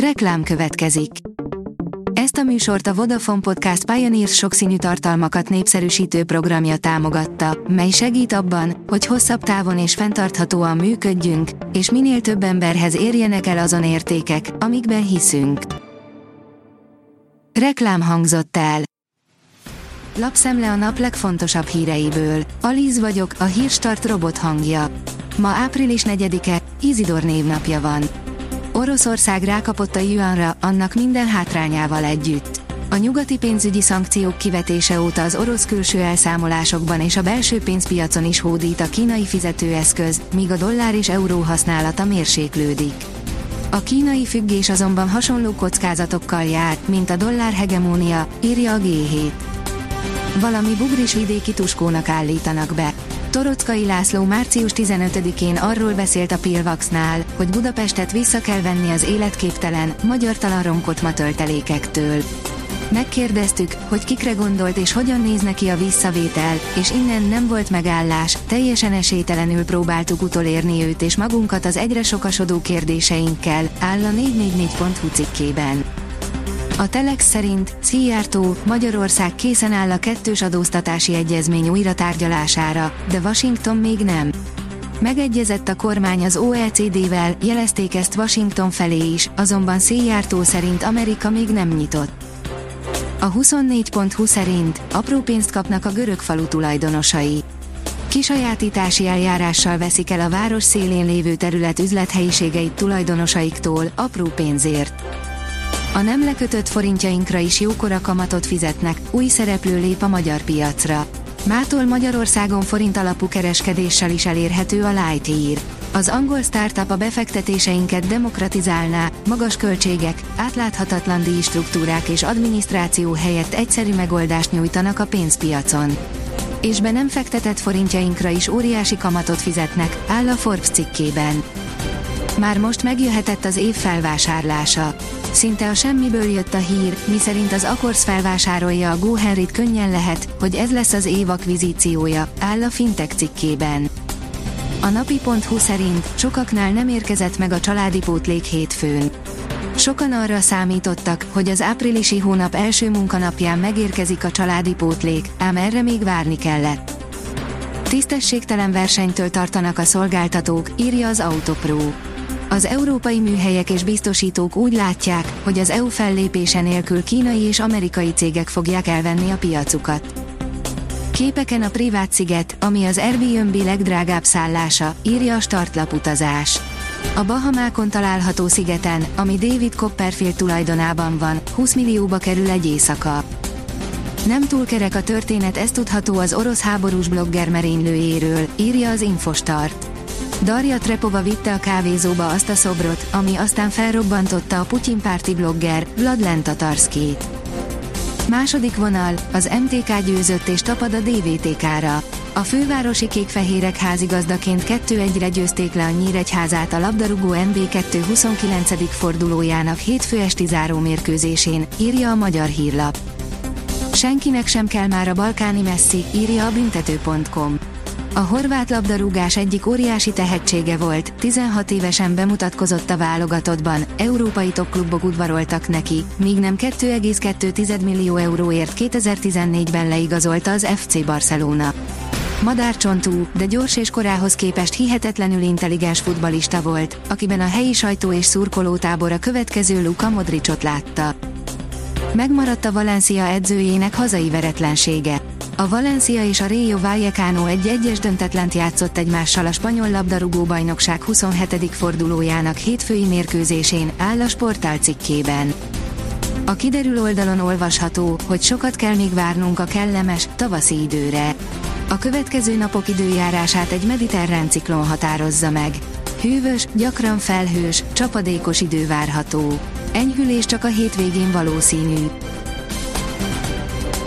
Reklám következik. Ezt a műsort a Vodafone Podcast Pioneers sokszínű tartalmakat népszerűsítő programja támogatta, mely segít abban, hogy hosszabb távon és fenntarthatóan működjünk, és minél több emberhez érjenek el azon értékek, amikben hiszünk. Reklám hangzott el. Lapszemle a nap legfontosabb híreiből. Alíz vagyok, a hírstart robot hangja. Ma április 4-e, Izidor névnapja van. Oroszország rákapott a yuanra, annak minden hátrányával együtt. A nyugati pénzügyi szankciók kivetése óta az orosz külső elszámolásokban és a belső pénzpiacon is hódít a kínai fizetőeszköz, míg a dollár és euró használata mérséklődik. A kínai függés azonban hasonló kockázatokkal jár, mint a dollár hegemónia, írja a G7. Valami bugris vidéki tuskónak állítanak be. Torockai László március 15-én arról beszélt a Pilvaxnál, hogy Budapestet vissza kell venni az életképtelen, magyar romkotma töltelékektől. Megkérdeztük, hogy kikre gondolt és hogyan néz neki a visszavétel, és innen nem volt megállás, teljesen esélytelenül próbáltuk utolérni őt és magunkat az egyre sokasodó kérdéseinkkel, áll a 444.hu cikkében. A Telex szerint Szijjártó, Magyarország készen áll a kettős adóztatási egyezmény újra tárgyalására, de Washington még nem. Megegyezett a kormány az OECD-vel, jelezték ezt Washington felé is, azonban Szijjártó szerint Amerika még nem nyitott. A 24.20 szerint apró pénzt kapnak a görög falu tulajdonosai. Kisajátítási eljárással veszik el a város szélén lévő terület üzlethelyiségeit tulajdonosaiktól, apró pénzért. A nem lekötött forintjainkra is jókora kamatot fizetnek, új szereplő lép a magyar piacra. Mától Magyarországon forint alapú kereskedéssel is elérhető a Lightyear. Az angol startup a befektetéseinket demokratizálná, magas költségek, átláthatatlan díjstruktúrák és adminisztráció helyett egyszerű megoldást nyújtanak a pénzpiacon. És be nem fektetett forintjainkra is óriási kamatot fizetnek, áll a Forbes cikkében. Már most megjöhetett az év felvásárlása. Szinte a semmiből jött a hír, miszerint az Akors felvásárolja a GoHenrit könnyen lehet, hogy ez lesz az év akvizíciója, áll a Fintech cikkében. A napi.hu szerint sokaknál nem érkezett meg a családi pótlék hétfőn. Sokan arra számítottak, hogy az áprilisi hónap első munkanapján megérkezik a családi pótlék, ám erre még várni kellett. Tisztességtelen versenytől tartanak a szolgáltatók, írja az Autopro. Az európai műhelyek és biztosítók úgy látják, hogy az EU fellépése nélkül kínai és amerikai cégek fogják elvenni a piacukat. Képeken a privát sziget, ami az Airbnb legdrágább szállása, írja a startlap utazás. A Bahamákon található szigeten, ami David Copperfield tulajdonában van, 20 millióba kerül egy éjszaka. Nem túl kerek a történet, ez tudható az orosz háborús blogger merénylőjéről, írja az Infostart. Darja Trepova vitte a kávézóba azt a szobrot, ami aztán felrobbantotta a Putyin párti blogger, Vladlen Tatarskét. Második vonal, az MTK győzött és tapad a DVTK-ra. A fővárosi kékfehérek házigazdaként 2-1-re győzték le a Nyíregyházát a labdarúgó NB2 29. fordulójának hétfő esti záró mérkőzésén, írja a Magyar Hírlap. Senkinek sem kell már a balkáni messzi, írja a büntető.com. A horvát labdarúgás egyik óriási tehetsége volt, 16 évesen bemutatkozott a válogatottban, európai topklubok udvaroltak neki, míg nem 2,2 millió euróért 2014-ben leigazolta az FC Barcelona. Madárcsontú, de gyors és korához képest hihetetlenül intelligens futbalista volt, akiben a helyi sajtó és szurkolótábor a következő Luka Modricot látta. Megmaradt a Valencia edzőjének hazai veretlensége. A Valencia és a Rayo Vallecano egy egyes döntetlent játszott egymással a spanyol labdarúgó bajnokság 27. fordulójának hétfői mérkőzésén, áll a sportál cikkében. A kiderül oldalon olvasható, hogy sokat kell még várnunk a kellemes, tavaszi időre. A következő napok időjárását egy mediterrán ciklon határozza meg. Hűvös, gyakran felhős, csapadékos idő várható. Enyhülés csak a hétvégén valószínű.